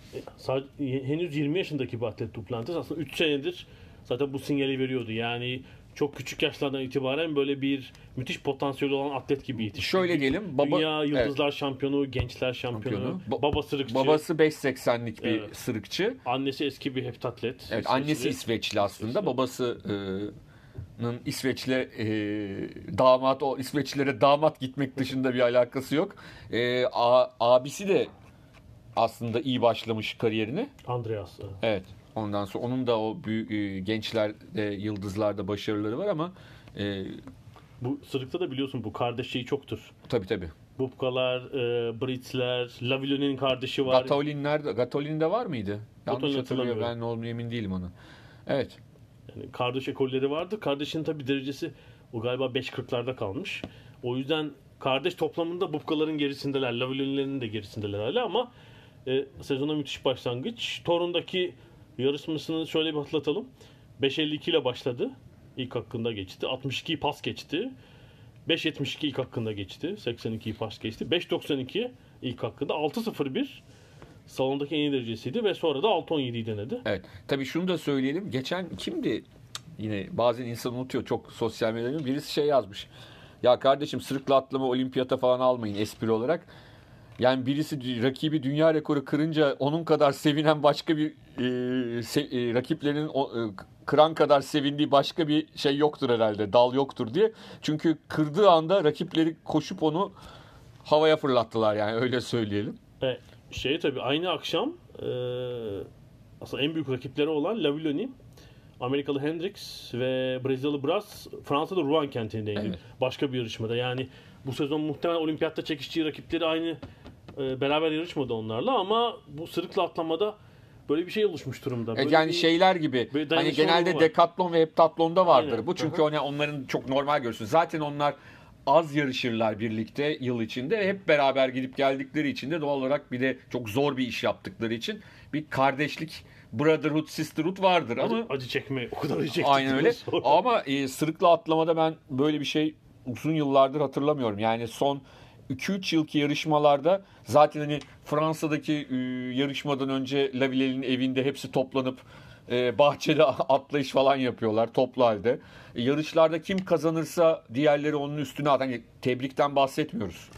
henüz 20 yaşındaki bir atlet Duplantis aslında 3 senedir zaten bu sinyali veriyordu. Yani çok küçük yaşlardan itibaren böyle bir müthiş potansiyeli olan atlet gibi yetişti. Şöyle diyelim. Baba, Dünya Yıldızlar Şampiyonu, Gençler Şampiyonu, Şampiyonu. Ba- baba sırıkçı, Babası 5.80'lik bir Evet. sırıkçı. annesi eski bir heptatlet. Evet, annesi İsveçli aslında. Babası e, nın İsveçli e, damat o İsveçlilere damat gitmek dışında bir alakası yok. E, a- abisi de aslında iyi başlamış kariyerine. Andreas. evet. Ondan sonra onun da o büyük e, gençlerde, yıldızlarda başarıları var ama e, Bu sırıkta da biliyorsun bu kardeş şeyi çoktur. tabii tabii. Bubkalar, e, Britzler, Lavillon'un kardeşi var. Gatolin nerede? Gatolin de var mıydı? Yanlış hatırlıyorum. Ben olduğunu emin değilim onun. Evet. Yani kardeş ekolleri vardı. Kardeşin tabi derecesi o galiba 5.40'larda kalmış. O yüzden kardeş toplamında Bubkaların gerisindeler. Lavillon'lerin de gerisindeler hala ama e, sezona müthiş başlangıç. Torun'daki yarışmasını şöyle bir hatırlatalım. 5.52 ile başladı. İlk hakkında geçti. 62 pas geçti. 5.72 ilk hakkında geçti. 82'yi pas geçti. 5.92 ilk hakkında. 6.01 salondaki en iyi derecesiydi ve sonra da 6.17'yi denedi. Evet. Tabii şunu da söyleyelim. Geçen kimdi? Yine bazen insan unutuyor çok sosyal medyada. Birisi şey yazmış. Ya kardeşim sırıkla atlama olimpiyata falan almayın espri olarak. Yani birisi rakibi dünya rekoru kırınca onun kadar sevinen başka bir e, se- e, rakiplerinin o, e, kıran kadar sevindiği başka bir şey yoktur herhalde. Dal yoktur diye. Çünkü kırdığı anda rakipleri koşup onu havaya fırlattılar yani öyle söyleyelim. E, şey tabii aynı akşam e, aslında en büyük rakipleri olan Lavilloni, Amerikalı Hendrix ve Brezilyalı Braz Fransa'da Rouen kentindeydi. Evet. Başka bir yarışmada. Yani bu sezon muhtemelen olimpiyatta çekiştiği rakipleri aynı e, beraber yarışmadı onlarla ama bu sırıkla atlamada böyle bir şey oluşmuş durumda. Evet, Böyle yani bir- şeyler gibi hani genelde var. dekatlon ve heptatlonda vardır. Aynen. Bu çünkü hı. hani onların çok normal görürsün. Zaten onlar az yarışırlar birlikte yıl içinde. Hep beraber gidip geldikleri için de doğal olarak bir de çok zor bir iş yaptıkları için bir kardeşlik brotherhood sisterhood vardır ama acı, acı çekme o kadar acı çektik. aynen öyle. Sonra- *laughs* Ama e, sırıkla atlamada ben böyle bir şey uzun yıllardır hatırlamıyorum. Yani son 2-3 yılki yarışmalarda zaten hani Fransa'daki e, yarışmadan önce Lavillel'in evinde hepsi toplanıp e, bahçede *laughs* atlayış falan yapıyorlar toplu halde. E, yarışlarda kim kazanırsa diğerleri onun üstüne at. Hani tebrikten bahsetmiyoruz.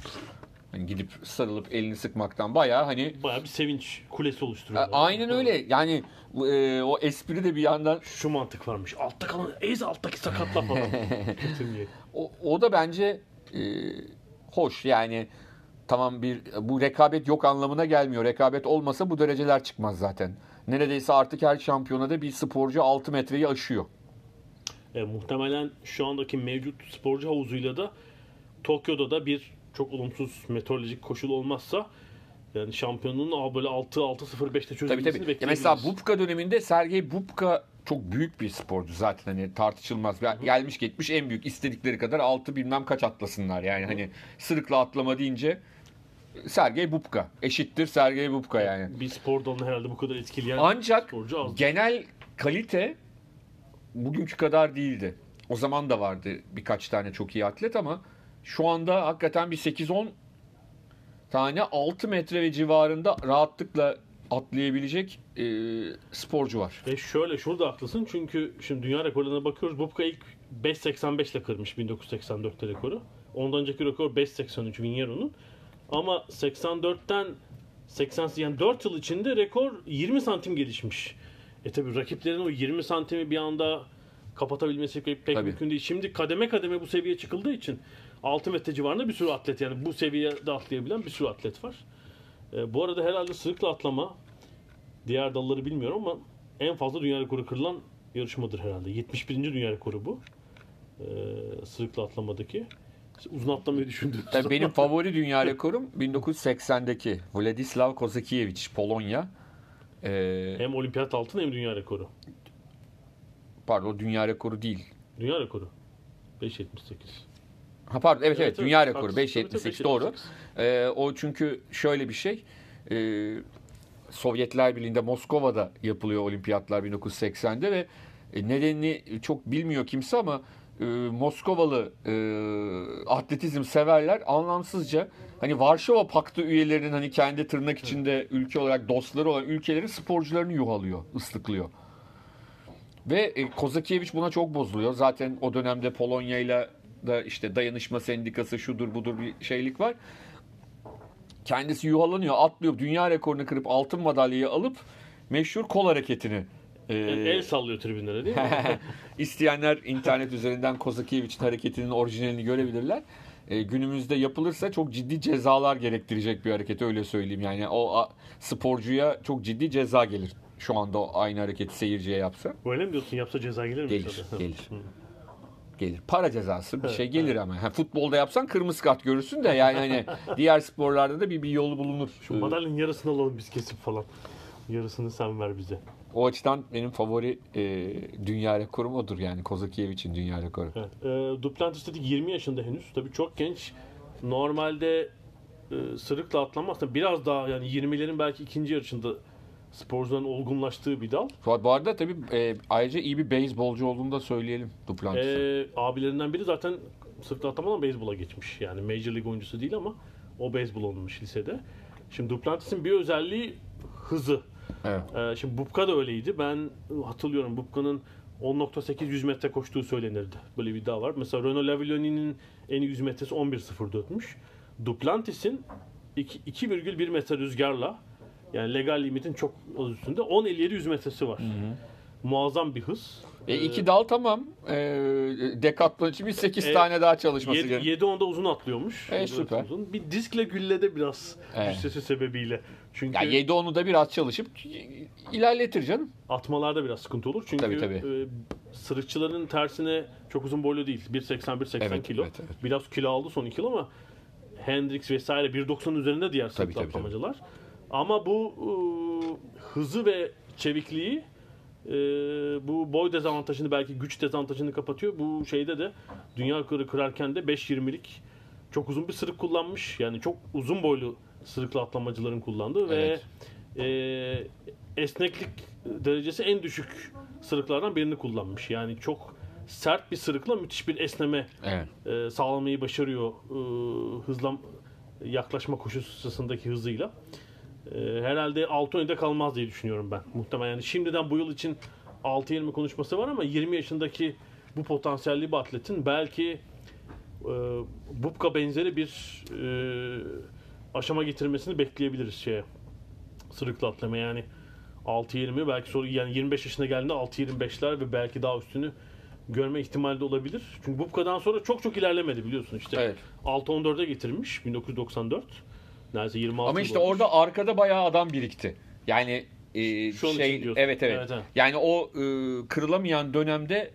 Hani gidip sarılıp elini sıkmaktan bayağı hani Bayağı bir sevinç kulesi e, oluşturuyorlar. aynen öyle. Yani e, o espri de bir yandan Şu mantık varmış. Altta kalan ez alttaki sakatla falan. *laughs* O, o da bence e, hoş yani tamam bir bu rekabet yok anlamına gelmiyor. Rekabet olmasa bu dereceler çıkmaz zaten. Neredeyse artık her şampiyonada bir sporcu 6 metreyi aşıyor. E, muhtemelen şu andaki mevcut sporcu havuzuyla da Tokyo'da da bir çok olumsuz meteorolojik koşul olmazsa yani şampiyonluğun böyle 6-6-0-5'te Tabii çözülmesini tabii. Ya mesela Bubka döneminde Sergey Bubka çok büyük bir sporcu zaten hani tartışılmaz. Ya Gelmiş geçmiş en büyük istedikleri kadar 6 bilmem kaç atlasınlar. Yani hani sırıkla atlama deyince Sergey Bubka eşittir Sergey Bubka yani. bir spor dalını herhalde bu kadar etkileyen Ancak sporcu az. genel kalite bugünkü kadar değildi. O zaman da vardı birkaç tane çok iyi atlet ama şu anda hakikaten bir 8-10 tane 6 metre ve civarında rahatlıkla atlayabilecek e, sporcu var. Ve şöyle şurada haklısın çünkü şimdi dünya rekorlarına bakıyoruz. Bubka ilk 5.85 ile kırmış 1984'te rekoru. Ondan önceki rekor 5.83 Vignero'nun. Ama 84'ten 80 yani 4 yıl içinde rekor 20 santim gelişmiş. E tabi rakiplerin o 20 santimi bir anda kapatabilmesi pek, pek mümkün değil. Şimdi kademe kademe bu seviyeye çıkıldığı için 6 metre civarında bir sürü atlet yani bu seviyede atlayabilen bir sürü atlet var. E, bu arada herhalde sırıkla atlama diğer dalları bilmiyorum ama en fazla dünya rekoru kırılan yarışmadır herhalde. 71. dünya rekoru bu. Ee, sırıkla atlamadaki. Uzun atlamayı düşündüğüm Tabii benim *laughs* favori dünya rekorum 1980'deki Vladislav Kozakiewicz Polonya. E, hem olimpiyat altın hem dünya rekoru. pardon dünya rekoru değil. Dünya rekoru. 5.78. Ha pardon evet evet, dünya rekoru haklısın. 5.78 Tabii, tabii, doğru. 5.78. Ee, o çünkü şöyle bir şey. Ee, Sovyetler Birliği'nde Moskova'da yapılıyor olimpiyatlar 1980'de ve e, nedenini çok bilmiyor kimse ama e, Moskovalı e, atletizm severler anlamsızca hani Varşova Paktı üyelerinin hani kendi tırnak içinde ülke olarak dostları olan ülkelerin sporcularını yuhalıyor, ıslıklıyor. Ve e, Kozakiewicz buna çok bozuluyor. Zaten o dönemde Polonya'yla da işte dayanışma sendikası şudur budur bir şeylik var. Kendisi yuhalanıyor, atlıyor, dünya rekorunu kırıp altın madalyayı alıp meşhur kol hareketini e, El sallıyor tribünlere değil mi? *laughs* İsteyenler internet üzerinden Kozakiewicz'in hareketinin orijinalini görebilirler. E, günümüzde yapılırsa çok ciddi cezalar gerektirecek bir hareket öyle söyleyeyim. Yani o a, sporcuya çok ciddi ceza gelir. Şu anda o aynı hareketi seyirciye yapsa. Böyle mi diyorsun? Yapsa ceza gelir mi? Gelir, tabii? gelir. Gelir. Para cezası bir şey gelir ama. Ha, futbolda yapsan kırmızı kart görürsün de yani hani *laughs* diğer sporlarda da bir, bir yolu bulunur. Şu madalyonun yarısını alalım biz kesip falan. Yarısını sen ver bize. O açıdan benim favori e, dünya rekorum odur yani Kozakiewicz'in dünya rekoru. Evet. E, Duplantis dedik 20 yaşında henüz. Tabii çok genç. Normalde e, sırıkla atlama aslında biraz daha yani 20'lerin belki ikinci yarışında sporcuların olgunlaştığı bir dal. Bu bu arada tabii e, ayrıca iyi bir beyzbolcu olduğunu da söyleyelim Duplantis'in. E, abilerinden biri zaten sırıkla atlamadan beyzbola geçmiş. Yani Major League oyuncusu değil ama o beyzbol olmuş lisede. Şimdi Duplantis'in bir özelliği hızı. Evet. Ee, şimdi Bubka da öyleydi. Ben hatırlıyorum Bubka'nın 10.8 100 metre koştuğu söylenirdi. Böyle bir iddia var. Mesela Renaud Lavilloni'nin en iyi 100 metresi 11.04'müş. Duplantis'in iki- 2,1 metre rüzgarla yani legal limitin çok az üstünde 10.57 100 metresi var. Muazzam bir hız. E, iki dal tamam. E, Decathlon için bir 8 E, tane daha çalışması gerekiyor. 7 onda uzun atlıyormuş. E, süper. Uzun. Bir diskle güllede biraz Evet. düşsesi sebebiyle. Çünkü Ya 7 onu da biraz çalışıp ilerletir canım. atmalarda biraz sıkıntı olur. Çünkü Tabii, tabii. e, sırıkçıların tersine çok uzun boylu değil. 1.80-1.80 Evet, kilo. evet, evet. Biraz kilo aldı son 2 yıl ama Hendrix vesaire 1.90'ın üzerinde diğer Tabii, sırıklı tabii, atlamacılar. Ama bu e, hızı ve çevikliği e, bu boy dezavantajını belki güç dezavantajını kapatıyor. Bu şeyde de dünya rekoru kırarken de 5.20'lik çok uzun bir sırık kullanmış. Yani çok uzun boylu sırıklı atlamacıların kullandığı Evet. ve e, esneklik derecesi en düşük sırıklardan birini kullanmış. Yani çok sert bir sırıkla müthiş bir esneme Evet. e, sağlamayı başarıyor e, hızla yaklaşma koşusu sırasındaki hızıyla. E, herhalde 6-17'de kalmaz diye düşünüyorum ben. Muhtemelen yani şimdiden bu yıl için 6-20 konuşması var ama 20 yaşındaki bu potansiyelli bir atletin belki e, Bubka benzeri bir e, aşama getirmesini bekleyebiliriz şeye. Sırıklı atlama yani 6-20 belki sonra yani 25 yaşına geldiğinde 6-25'ler ve belki daha üstünü görme ihtimali de olabilir. Çünkü Bubka'dan sonra çok çok ilerlemedi biliyorsun işte. Evet. 6-14'e getirmiş 1994. Neredeyse 26 Ama işte olmuş. orada arkada bayağı adam birikti. Yani e, Şu şey evet, evet Evet. Yani o e, kırılamayan dönemde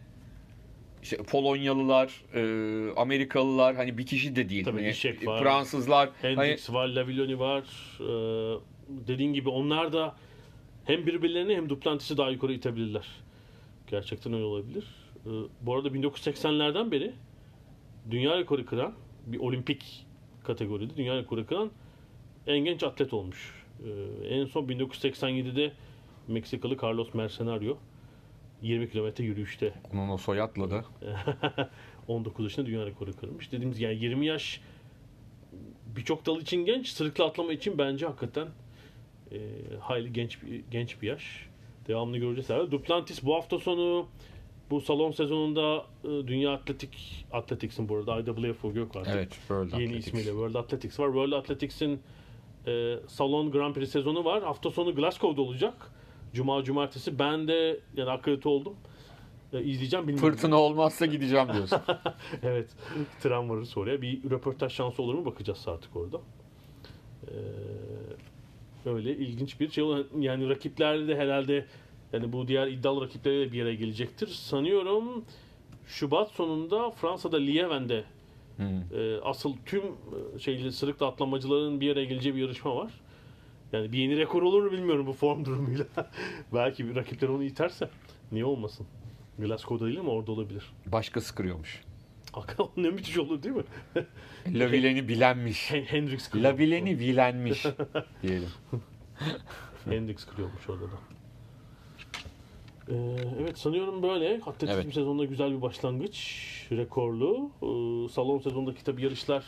işte Polonyalılar, e, Amerikalılar hani bir kişi de değil. Tabii Hani, Işek var. Fransızlar hani, Hendrix var, Lavilloni var. Ee, dediğin gibi onlar da hem birbirlerini hem Duplantis'i daha yukarı itebilirler. Gerçekten öyle olabilir. Ee, bu arada 1980'lerden beri dünya rekoru kıran bir olimpik kategoride dünya rekoru kıran en genç atlet olmuş. Ee, en son 1987'de Meksikalı Carlos Mercenario 20 kilometre yürüyüşte onun o soyadla da *laughs* 19 yaşında dünya rekoru kırmış. Dediğimiz yani 20 yaş birçok dal için genç, sırıkla atlama için bence hakikaten e, hayli genç bir, genç bir yaş. Devamını göreceğiz herhalde. Duplantis bu hafta sonu bu salon sezonunda e, Dünya Atletik Athletics'in bu arada IAAF yok artık. evet World Yeni Athletics. ismiyle World Athletics var. World Athletics'in e, salon Grand Prix sezonu var. Hafta sonu Glasgow'da olacak. Cuma cumartesi. Ben de yani akredite oldum. E, izleyeceğim bilmiyorum. Fırtına olmazsa gideceğim diyorsun. *laughs* evet. Tren oraya. Bir röportaj şansı olur mu bakacağız artık orada. Ee, öyle ilginç bir şey yani rakiplerle de herhalde yani bu diğer iddialı rakipleriyle de bir yere gelecektir. Sanıyorum Şubat sonunda Fransa'da Lieven'de Hmm. e, asıl tüm e, şeyli sırıkla atlamacıların bir yere geleceği bir yarışma var. Yani bir yeni rekor olur mu bilmiyorum bu form durumuyla. *laughs* Belki bir rakipler onu iterse niye olmasın? Glasgow'da değil ama orada olabilir. Başkası kırıyormuş. Hakan ne müthiş olur değil mi? *laughs* Lavileni bilenmiş. Hen- Hendrix kırıyormuş. Lavileni bilenmiş *laughs* diyelim. Hendrix kırıyormuş orada da. Ee, evet sanıyorum böyle. Atletizm Evet. sezonunda güzel bir başlangıç. rekorlu. Ee, salon sezonundaki tabii yarışlar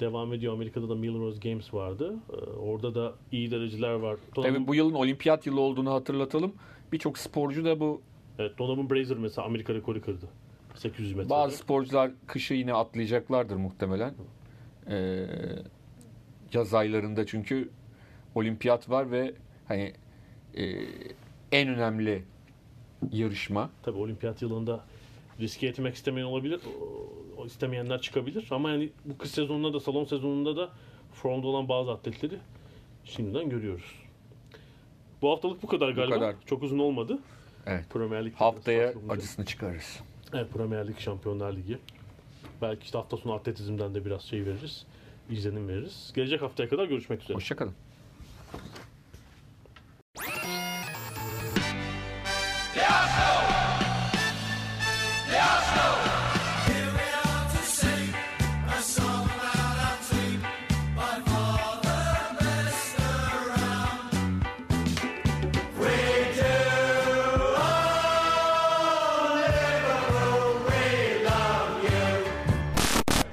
devam ediyor. Amerika'da da Milrose Games vardı. Ee, orada da iyi dereceler var. Donovan, Tabii bu yılın olimpiyat yılı olduğunu hatırlatalım. Birçok sporcu da bu evet, Donovan Brazier mesela Amerika rekoru kırdı. 800 metrede. bazı sporcular kışı yine atlayacaklardır muhtemelen. Ee, yaz aylarında çünkü olimpiyat var ve hani e, en önemli yarışma. Tabii olimpiyat yılında riske etmek istemeyen olabilir. O, istemeyenler çıkabilir. Ama yani bu kış sezonunda da salon sezonunda da formda olan bazı atletleri şimdiden görüyoruz. Bu haftalık bu kadar galiba. kadar. Çok uzun olmadı. Evet. Premier Lig Haftaya acısını çıkarırız. Evet Premier Lig Şampiyonlar Ligi. Belki işte hafta sonu atletizmden de biraz şey veririz. izlenim veririz. Gelecek haftaya kadar görüşmek üzere. Hoşçakalın.